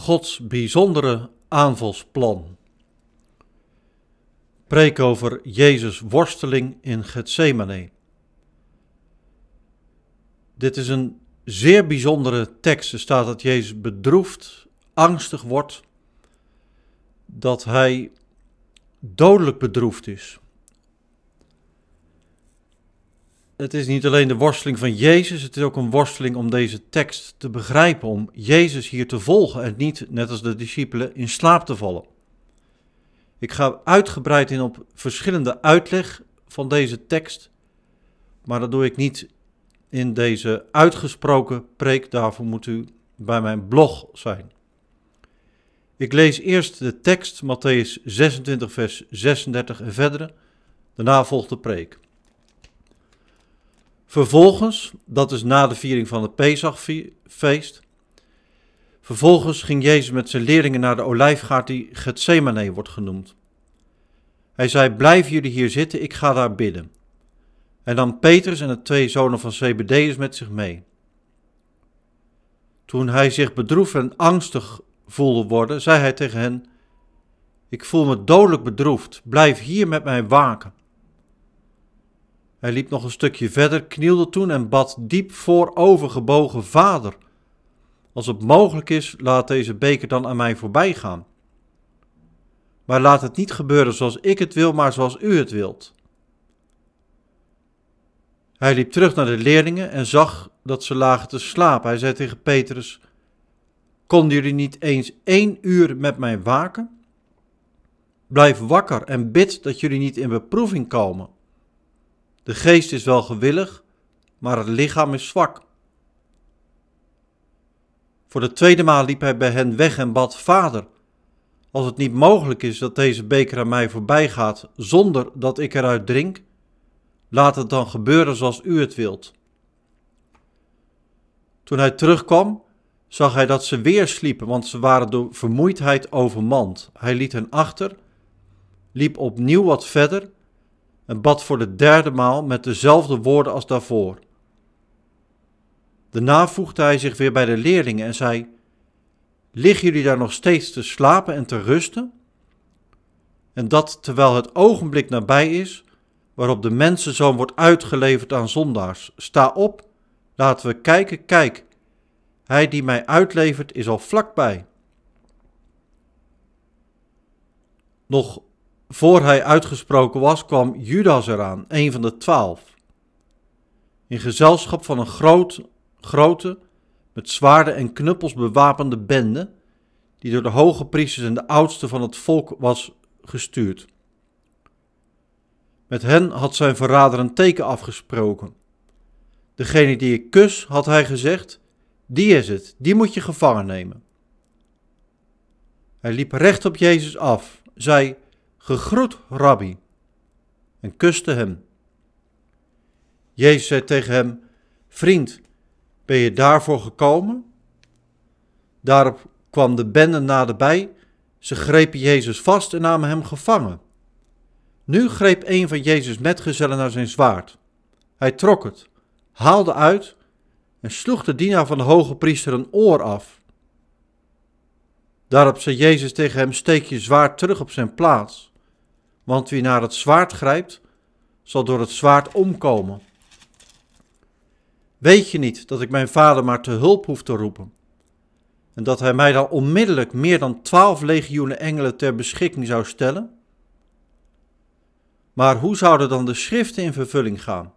Gods bijzondere aanvalsplan. Preek over Jezus' worsteling in Gethsemane. Dit is een zeer bijzondere tekst. Er staat dat Jezus bedroefd, angstig wordt, dat hij dodelijk bedroefd is. Het is niet alleen de worsteling van Jezus, het is ook een worsteling om deze tekst te begrijpen, om Jezus hier te volgen en niet, net als de discipelen, in slaap te vallen. Ik ga uitgebreid in op verschillende uitleg van deze tekst, maar dat doe ik niet in deze uitgesproken preek, daarvoor moet u bij mijn blog zijn. Ik lees eerst de tekst, Matthäus 26, vers 36 en verdere, daarna volgt de preek. Vervolgens, dat is na de viering van het Pesachfeest, vervolgens ging Jezus met zijn leerlingen naar de olijfgaard die Gethsemane wordt genoemd. Hij zei, blijf jullie hier zitten, ik ga daar bidden. En dan Petrus en de twee zonen van Zebedeus met zich mee. Toen hij zich bedroefd en angstig voelde worden, zei hij tegen hen, ik voel me dodelijk bedroefd, blijf hier met mij waken. Hij liep nog een stukje verder, knielde toen en bad diep voorovergebogen Vader. Als het mogelijk is, laat deze beker dan aan mij voorbij gaan. Maar laat het niet gebeuren zoals ik het wil, maar zoals u het wilt. Hij liep terug naar de leerlingen en zag dat ze lagen te slapen. Hij zei tegen Petrus: Konden jullie niet eens één uur met mij waken? Blijf wakker en bid dat jullie niet in beproeving komen. De geest is wel gewillig, maar het lichaam is zwak. Voor de tweede maal liep hij bij hen weg en bad: Vader, als het niet mogelijk is dat deze beker aan mij voorbij gaat zonder dat ik eruit drink, laat het dan gebeuren zoals u het wilt. Toen hij terugkwam, zag hij dat ze weer sliepen, want ze waren door vermoeidheid overmand. Hij liet hen achter, liep opnieuw wat verder en bad voor de derde maal met dezelfde woorden als daarvoor. Daarna voegde hij zich weer bij de leerlingen en zei: Liggen jullie daar nog steeds te slapen en te rusten? En dat terwijl het ogenblik nabij is waarop de mensenzoon wordt uitgeleverd aan zondaars. Sta op, laten we kijken, kijk, hij die mij uitlevert is al vlakbij. Nog voor hij uitgesproken was, kwam Judas eraan, een van de twaalf. In gezelschap van een groot, grote, met zwaarden en knuppels bewapende bende, die door de hoge priesters en de oudsten van het volk was gestuurd. Met hen had zijn verrader een teken afgesproken. Degene die ik kus, had hij gezegd, die is het, die moet je gevangen nemen. Hij liep recht op Jezus af, zei, Gegroet, rabbi, en kuste hem. Jezus zei tegen hem: Vriend, ben je daarvoor gekomen? Daarop kwam de bende naderbij. Ze grepen Jezus vast en namen hem gevangen. Nu greep een van Jezus' metgezellen naar zijn zwaard. Hij trok het, haalde uit en sloeg de dienaar van de hoge priester een oor af. Daarop zei Jezus tegen hem: Steek je zwaard terug op zijn plaats want wie naar het zwaard grijpt, zal door het zwaard omkomen. Weet je niet dat ik mijn vader maar te hulp hoef te roepen? En dat hij mij dan onmiddellijk meer dan twaalf legioenen engelen ter beschikking zou stellen? Maar hoe zouden dan de schriften in vervulling gaan,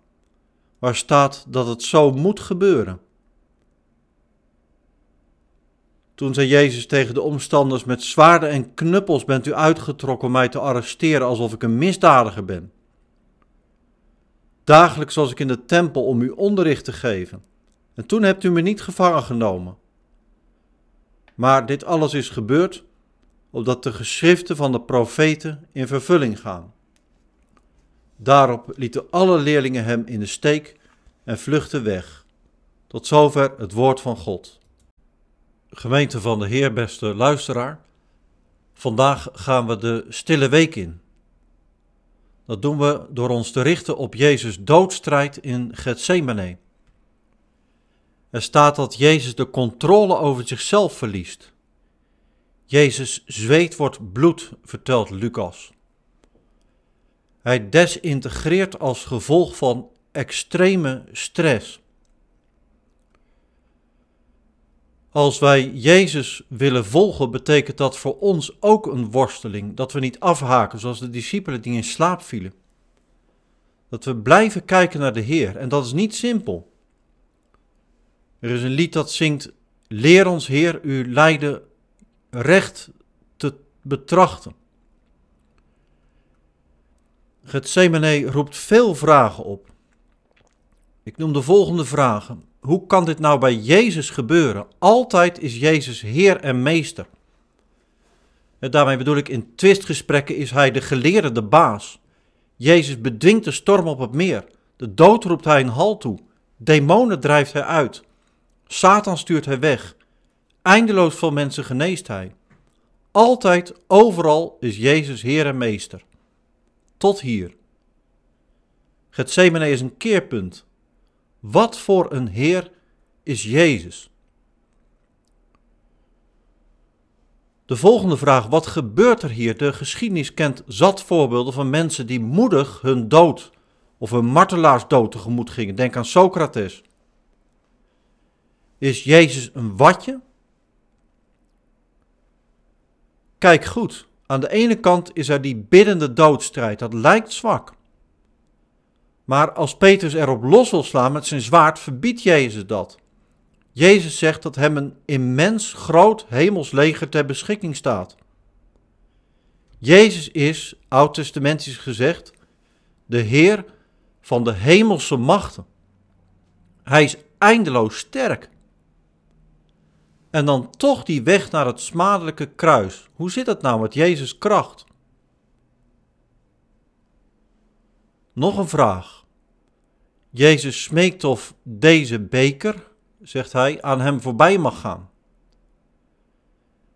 waar staat dat het zo moet gebeuren? Toen zei Jezus tegen de omstanders: Met zwaarden en knuppels bent u uitgetrokken om mij te arresteren alsof ik een misdadiger ben. Dagelijks was ik in de tempel om u onderricht te geven. En toen hebt u me niet gevangen genomen. Maar dit alles is gebeurd opdat de geschriften van de profeten in vervulling gaan. Daarop lieten alle leerlingen hem in de steek en vluchtten weg. Tot zover het woord van God. Gemeente van de Heer, beste luisteraar. Vandaag gaan we de stille week in. Dat doen we door ons te richten op Jezus' doodstrijd in Gethsemane. Er staat dat Jezus de controle over zichzelf verliest. Jezus zweet wordt bloed, vertelt Lucas. Hij desintegreert als gevolg van extreme stress. Als wij Jezus willen volgen, betekent dat voor ons ook een worsteling. Dat we niet afhaken zoals de discipelen die in slaap vielen. Dat we blijven kijken naar de Heer. En dat is niet simpel. Er is een lied dat zingt: Leer ons, Heer, uw lijden recht te betrachten. Gethsemane roept veel vragen op. Ik noem de volgende vragen. Hoe kan dit nou bij Jezus gebeuren? Altijd is Jezus Heer en Meester. Daarmee bedoel ik, in twistgesprekken is hij de geleerde, de baas. Jezus bedwingt de storm op het meer. De dood roept hij een halt toe. Demonen drijft hij uit. Satan stuurt hij weg. Eindeloos veel mensen geneest hij. Altijd, overal is Jezus Heer en Meester. Tot hier. Gethsemane is een keerpunt. Wat voor een Heer is Jezus? De volgende vraag, wat gebeurt er hier? De geschiedenis kent zat voorbeelden van mensen die moedig hun dood of hun martelaarsdood tegemoet gingen. Denk aan Socrates. Is Jezus een watje? Kijk goed, aan de ene kant is er die biddende doodstrijd, dat lijkt zwak. Maar als Petrus erop los wil slaan met zijn zwaard, verbiedt Jezus dat. Jezus zegt dat hem een immens groot hemelsleger ter beschikking staat. Jezus is, oud-testamentisch gezegd, de Heer van de hemelse machten. Hij is eindeloos sterk. En dan toch die weg naar het smadelijke kruis. Hoe zit het nou met Jezus' kracht? Nog een vraag. Jezus smeekt of deze beker, zegt hij, aan hem voorbij mag gaan.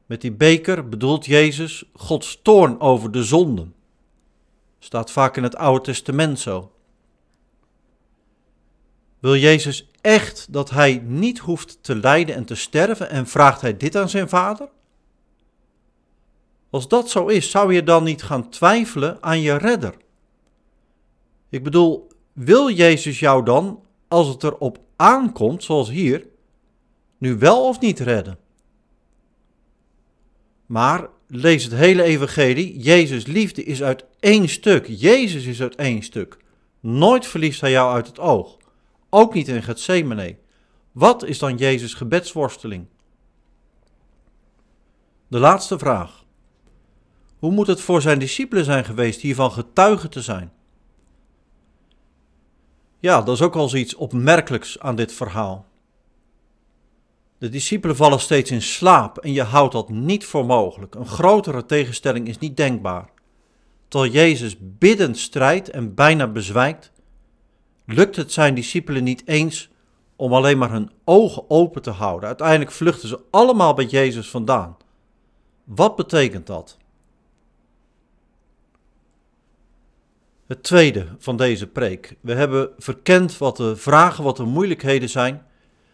Met die beker bedoelt Jezus Gods toorn over de zonden. Staat vaak in het Oude Testament zo. Wil Jezus echt dat hij niet hoeft te lijden en te sterven en vraagt hij dit aan zijn vader? Als dat zo is, zou je dan niet gaan twijfelen aan je redder? Ik bedoel, wil Jezus jou dan, als het erop aankomt, zoals hier, nu wel of niet redden? Maar lees het hele evangelie, Jezus liefde is uit één stuk. Jezus is uit één stuk. Nooit verliest hij jou uit het oog. Ook niet in Gethsemane. Wat is dan Jezus' gebedsworsteling? De laatste vraag. Hoe moet het voor zijn discipelen zijn geweest hiervan getuige te zijn? Ja, dat is ook wel iets opmerkelijks aan dit verhaal. De discipelen vallen steeds in slaap en je houdt dat niet voor mogelijk. Een grotere tegenstelling is niet denkbaar. Terwijl Jezus biddend strijdt en bijna bezwijkt, lukt het zijn discipelen niet eens om alleen maar hun ogen open te houden. Uiteindelijk vluchten ze allemaal bij Jezus vandaan. Wat betekent dat? Het tweede van deze preek. We hebben verkend wat de vragen, wat de moeilijkheden zijn.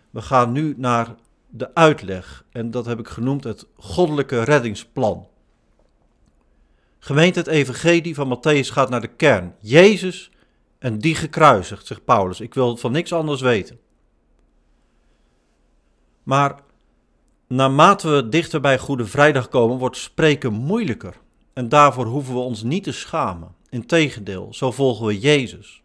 We gaan nu naar de uitleg en dat heb ik genoemd het goddelijke reddingsplan. Gemeente het evangelie van Matthäus gaat naar de kern. Jezus en die gekruisigd, zegt Paulus. Ik wil van niks anders weten. Maar naarmate we dichter bij Goede Vrijdag komen, wordt spreken moeilijker. En daarvoor hoeven we ons niet te schamen. Integendeel, zo volgen we Jezus.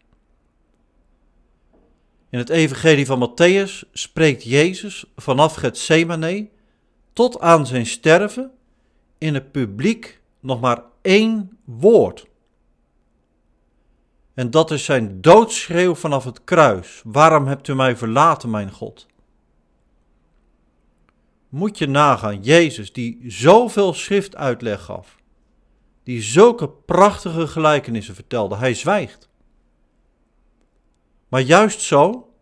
In het evangelie van Matthäus spreekt Jezus vanaf Gethsemane tot aan zijn sterven in het publiek nog maar één woord. En dat is zijn doodschreeuw vanaf het kruis. Waarom hebt u mij verlaten, mijn God? Moet je nagaan, Jezus die zoveel schriftuitleg gaf, die zulke prachtige gelijkenissen vertelde, hij zwijgt. Maar juist zo,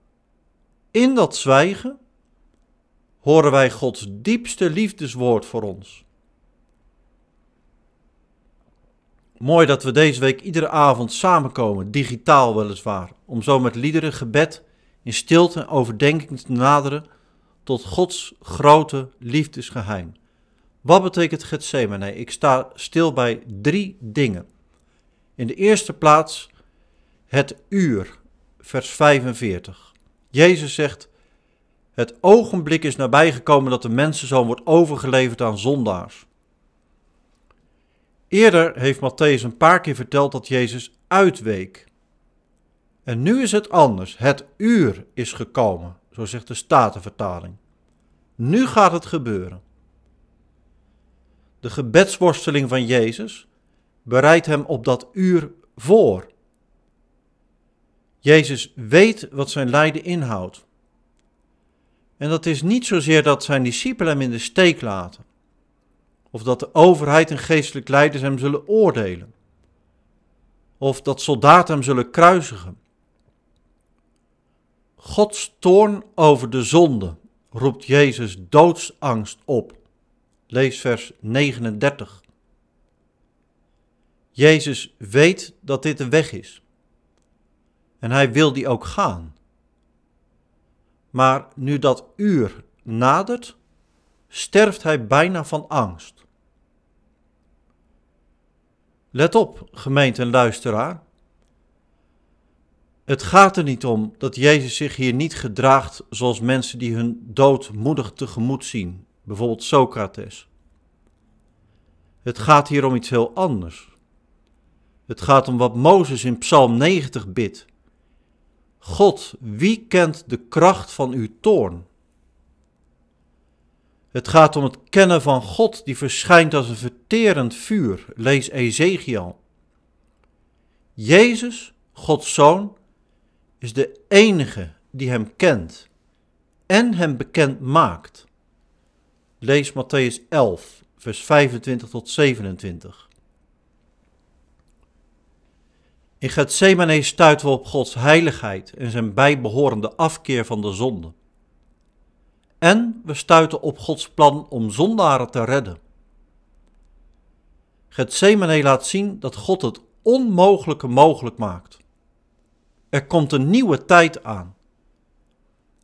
in dat zwijgen, horen wij Gods diepste liefdeswoord voor ons. Mooi dat we deze week iedere avond samenkomen, digitaal weliswaar, om zo met liederen, gebed, in stilte en overdenking te naderen tot Gods grote liefdesgeheim. Wat betekent Gethsemane? Ik sta stil bij drie dingen. In de eerste plaats het uur, vers 45. Jezus zegt, het ogenblik is nabijgekomen dat de mensenzoon wordt overgeleverd aan zondaars. Eerder heeft Matthäus een paar keer verteld dat Jezus uitweek. En nu is het anders. Het uur is gekomen, zo zegt de Statenvertaling. Nu gaat het gebeuren. De gebedsworsteling van Jezus bereidt hem op dat uur voor. Jezus weet wat zijn lijden inhoudt. En dat is niet zozeer dat zijn discipelen hem in de steek laten, of dat de overheid en geestelijk leiders hem zullen oordelen, of dat soldaten hem zullen kruisigen. Gods toorn over de zonde roept Jezus doodsangst op. Lees vers 39. Jezus weet dat dit de weg is. En hij wil die ook gaan. Maar nu dat uur nadert, sterft hij bijna van angst. Let op, gemeente en luisteraar. Het gaat er niet om dat Jezus zich hier niet gedraagt zoals mensen die hun dood moedig tegemoet zien, bijvoorbeeld Socrates. Het gaat hier om iets heel anders. Het gaat om wat Mozes in Psalm 90 bidt. God, wie kent de kracht van uw toorn? Het gaat om het kennen van God die verschijnt als een verterend vuur. Lees Ezekiel. Jezus, Gods Zoon, is de enige die hem kent en hem bekend maakt. Lees Matthäus 11, vers 25 tot 27. In Gethsemane stuiten we op Gods heiligheid en zijn bijbehorende afkeer van de zonde. En we stuiten op Gods plan om zondaren te redden. Gethsemane laat zien dat God het onmogelijke mogelijk maakt. Er komt een nieuwe tijd aan.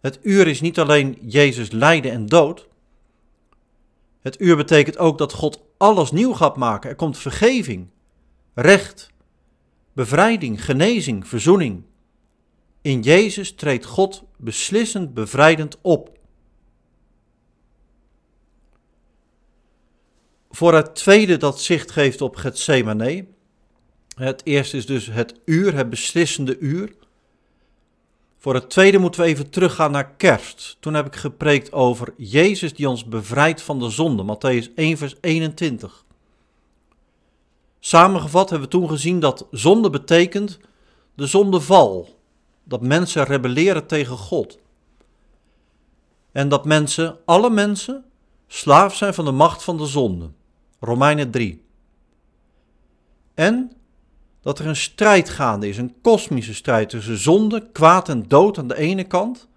Het uur is niet alleen Jezus lijden en dood. Het uur betekent ook dat God alles nieuw gaat maken. Er komt vergeving, recht, bevrijding, genezing, verzoening. In Jezus treedt God beslissend bevrijdend op. Voor het tweede dat zicht geeft op Gethsemane, het eerste is dus het uur, het beslissende uur. Voor het tweede moeten we even teruggaan naar kerst. Toen heb ik gepreekt over Jezus die ons bevrijdt van de zonde, Matthäus 1 vers 21. Samengevat hebben we toen gezien dat zonde betekent de zondeval. Dat mensen rebelleren tegen God. En dat mensen, alle mensen, slaaf zijn van de macht van de zonde. Romeinen 3. En dat er een strijd gaande is, een kosmische strijd tussen zonde, kwaad en dood aan de ene kant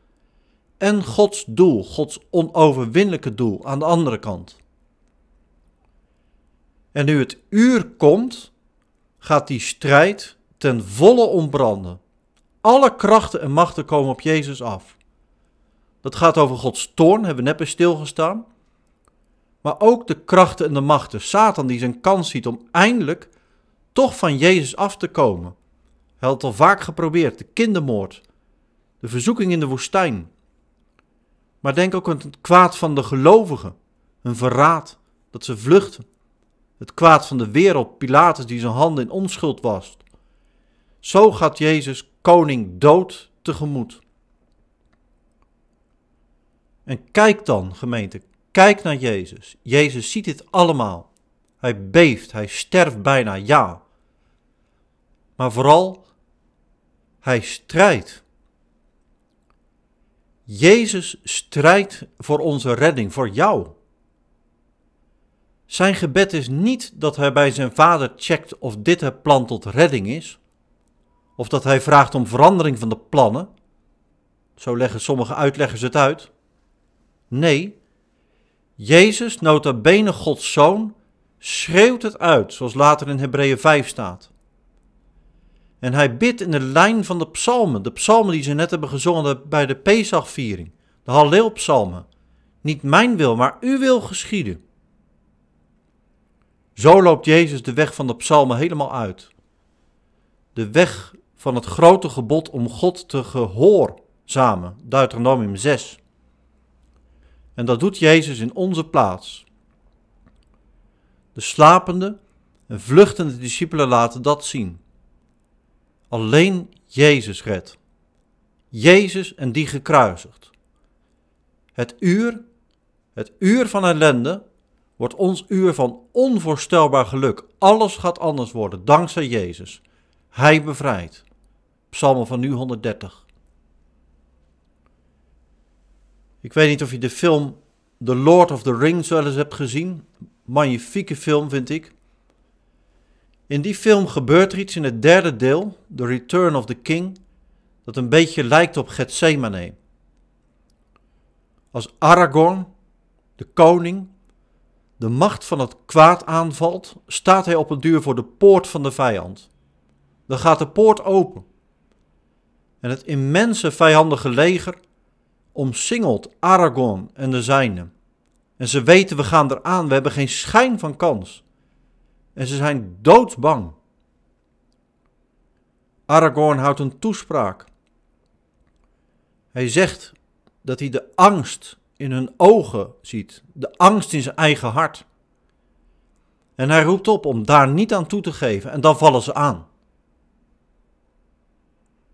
en Gods doel, Gods onoverwinnelijke doel aan de andere kant. En nu het uur komt, gaat die strijd ten volle ontbranden. Alle krachten en machten komen op Jezus af. Dat gaat over Gods toorn, hebben we net bij stilgestaan. Maar ook de krachten en de machten. Satan die zijn kans ziet om eindelijk toch van Jezus af te komen. Hij had al vaak geprobeerd, de kindermoord, de verzoeking in de woestijn. Maar denk ook aan het kwaad van de gelovigen, een verraad, dat ze vluchten. Het kwaad van de wereld, Pilatus die zijn handen in onschuld wast. Zo gaat Jezus koning dood tegemoet. En kijk dan, gemeente, kijk naar Jezus. Jezus ziet dit allemaal. Hij beeft, hij sterft bijna, ja. Maar vooral, hij strijdt. Jezus strijdt voor onze redding, voor jou. Zijn gebed is niet dat hij bij zijn vader checkt of dit het plan tot redding is, of dat hij vraagt om verandering van de plannen. Zo leggen sommige uitleggers het uit. Nee, Jezus, nota bene Gods Zoon, schreeuwt het uit, zoals later in Hebreeën 5 staat. En hij bidt in de lijn van de psalmen, de psalmen die ze net hebben gezongen bij de Pesachviering, de Halleelpsalmen. Niet mijn wil, maar uw wil geschieden. Zo loopt Jezus de weg van de psalmen helemaal uit. De weg van het grote gebod om God te gehoorzamen, Deuteronomium 6. En dat doet Jezus in onze plaats. De slapende en vluchtende discipelen laten dat zien. Alleen Jezus redt. Jezus en die gekruisigd. Het uur, het uur van ellende, wordt ons uur van onvoorstelbaar geluk. Alles gaat anders worden dankzij Jezus. Hij bevrijdt. Psalm van nu 130. Ik weet niet of je de film The Lord of the Rings wel eens hebt gezien. Magnifieke film vind ik. In die film gebeurt er iets in het derde deel, The Return of the King, dat een beetje lijkt op Gethsemane. Als Aragorn, de koning, de macht van het kwaad aanvalt, staat hij op een duur voor de poort van de vijand. Dan gaat de poort open. En het immense vijandige leger omsingelt Aragorn en de zijnen. En ze weten, we gaan eraan, we hebben geen schijn van kans. En ze zijn doodsbang. Aragorn houdt een toespraak. Hij zegt dat hij de angst in hun ogen ziet, de angst in zijn eigen hart. En hij roept op om daar niet aan toe te geven en dan vallen ze aan.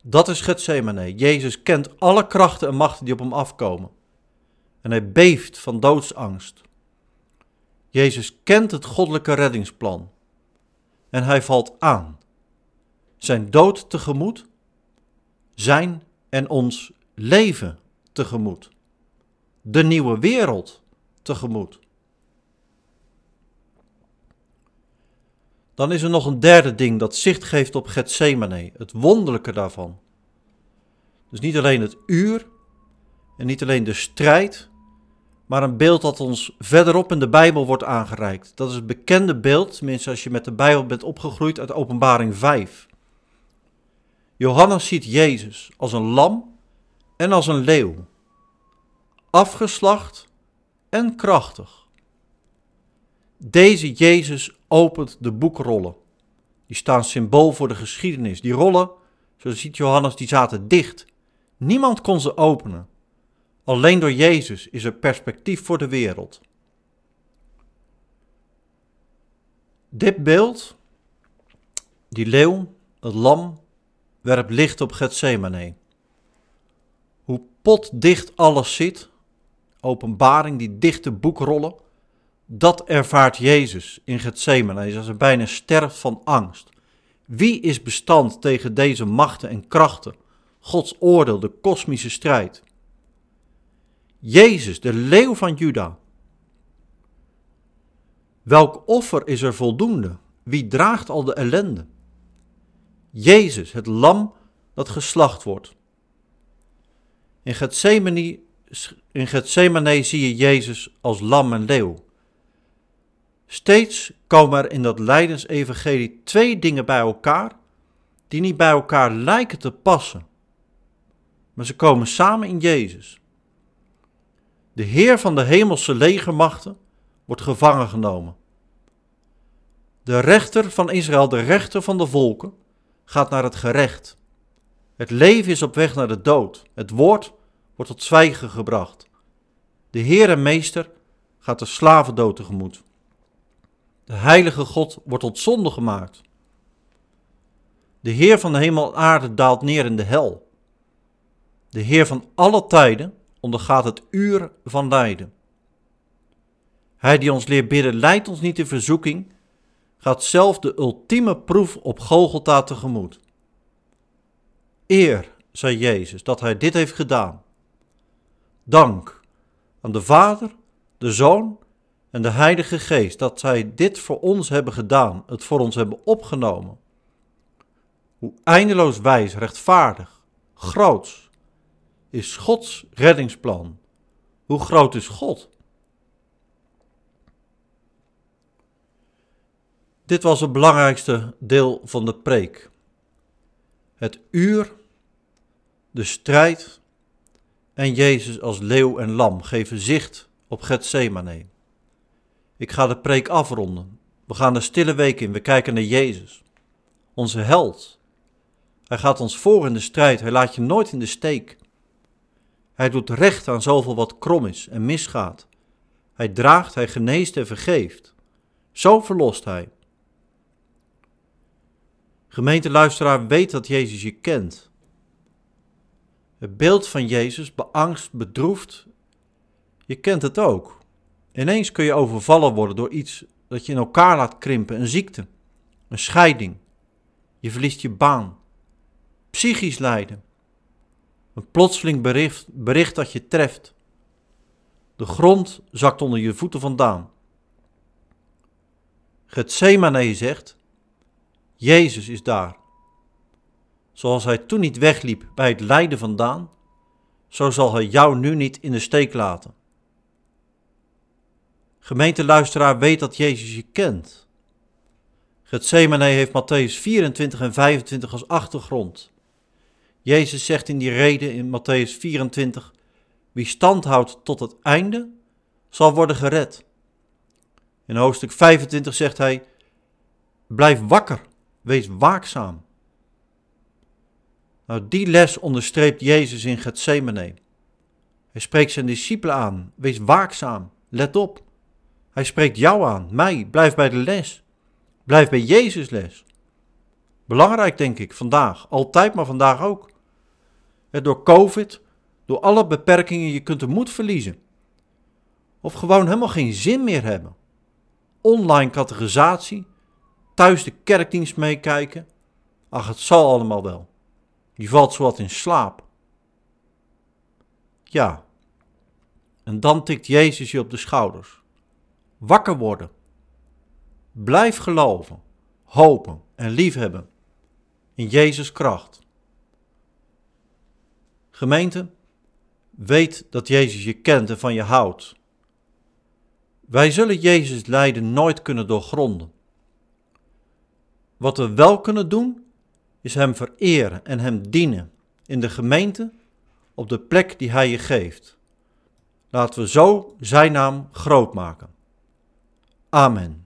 Dat is Gethsemane. Jezus kent alle krachten en machten die op hem afkomen. En hij beeft van doodsangst. Jezus kent het goddelijke reddingsplan. En hij valt aan. Zijn dood tegemoet, zijn en ons leven tegemoet. De nieuwe wereld tegemoet. Dan is er nog een derde ding dat zicht geeft op Gethsemane, het wonderlijke daarvan. Dus niet alleen het uur en niet alleen de strijd, maar een beeld dat ons verderop in de Bijbel wordt aangereikt. Dat is het bekende beeld, tenminste als je met de Bijbel bent opgegroeid, uit Openbaring 5. Johannes ziet Jezus als een lam en als een leeuw, afgeslacht en krachtig. Deze Jezus opent de boekrollen. Die staan symbool voor de geschiedenis. Die rollen, zo ziet Johannes, die zaten dicht. Niemand kon ze openen. Alleen door Jezus is er perspectief voor de wereld. Dit beeld, die leeuw, het lam, werpt licht op Gethsemane. Hoe potdicht alles zit, openbaring, die dichte boekrollen, dat ervaart Jezus in Gethsemane als hij bijna sterft van angst. Wie is bestand tegen deze machten en krachten? Gods oordeel, de kosmische strijd. Jezus, de leeuw van Juda. Welk offer is er voldoende? Wie draagt al de ellende? Jezus, het lam dat geslacht wordt. In Gethsemane, in zie je Jezus als lam en leeuw. Steeds komen er in dat lijdensevangelie twee dingen bij elkaar die niet bij elkaar lijken te passen. Maar ze komen samen in Jezus. De Heer van de hemelse legermachten wordt gevangen genomen. De rechter van Israël, de rechter van de volken, gaat naar het gerecht. Het leven is op weg naar de dood. Het woord wordt tot zwijgen gebracht. De Heer en Meester gaat de slavendood tegemoet. De heilige God wordt tot zonde gemaakt. De Heer van de hemel en aarde daalt neer in de hel. De Heer van alle tijden ondergaat het uur van lijden. Hij die ons leert bidden, leidt ons niet in verzoeking, gaat zelf de ultieme proef op Golgotha tegemoet. Eer, zei Jezus, dat hij dit heeft gedaan. Dank aan de Vader, de Zoon en de Heilige Geest dat zij dit voor ons hebben gedaan, het voor ons hebben opgenomen. Hoe eindeloos wijs, rechtvaardig, groots is Gods reddingsplan. Hoe groot is God? Dit was het belangrijkste deel van de preek. Het uur, de strijd en Jezus als leeuw en lam geven zicht op Gethsemane. Ik ga de preek afronden, We gaan de stille week in, we kijken naar Jezus, onze held. Hij gaat ons voor in de strijd, hij laat je nooit in de steek. Hij doet recht aan zoveel wat krom is en misgaat. Hij draagt, hij geneest en vergeeft. Zo verlost hij. Gemeenteluisteraar, weet dat Jezus je kent. Het beeld van Jezus, beangst, bedroefd, je kent het ook. Ineens kun je overvallen worden door iets dat je in elkaar laat krimpen, een ziekte, een scheiding. Je verliest je baan, psychisch lijden, een plotseling bericht, bericht dat je treft. De grond zakt onder je voeten vandaan. Gethsemane zegt, Jezus is daar. Zoals hij toen niet wegliep bij het lijden vandaan, zo zal hij jou nu niet in de steek laten. Gemeenteluisteraar weet dat Jezus je kent. Gethsemane heeft Matthäus 24 en 25 als achtergrond. Jezus zegt in die reden in Matthäus 24, wie stand houdt tot het einde, zal worden gered. In hoofdstuk 25 zegt hij, blijf wakker, wees waakzaam. Nou, die les onderstreept Jezus in Gethsemane. Hij spreekt zijn discipelen aan, wees waakzaam, let op. Hij spreekt jou aan, mij, blijf bij de les. Blijf bij Jezus les. Belangrijk denk ik, vandaag, altijd maar vandaag ook. Door COVID, door alle beperkingen, je kunt de moed verliezen. Of gewoon helemaal geen zin meer hebben. Online categorisatie, thuis de kerkdienst meekijken. Ach, het zal allemaal wel. Je valt zowat in slaap. Ja, en dan tikt Jezus je op de schouders. Wakker worden. Blijf geloven, hopen en liefhebben in Jezus' kracht. Gemeente, weet dat Jezus je kent en van je houdt. Wij zullen Jezus lijden nooit kunnen doorgronden. Wat we wel kunnen doen, is Hem vereren en Hem dienen in de gemeente op de plek die Hij je geeft. Laten we zo Zijn naam groot maken. Amen.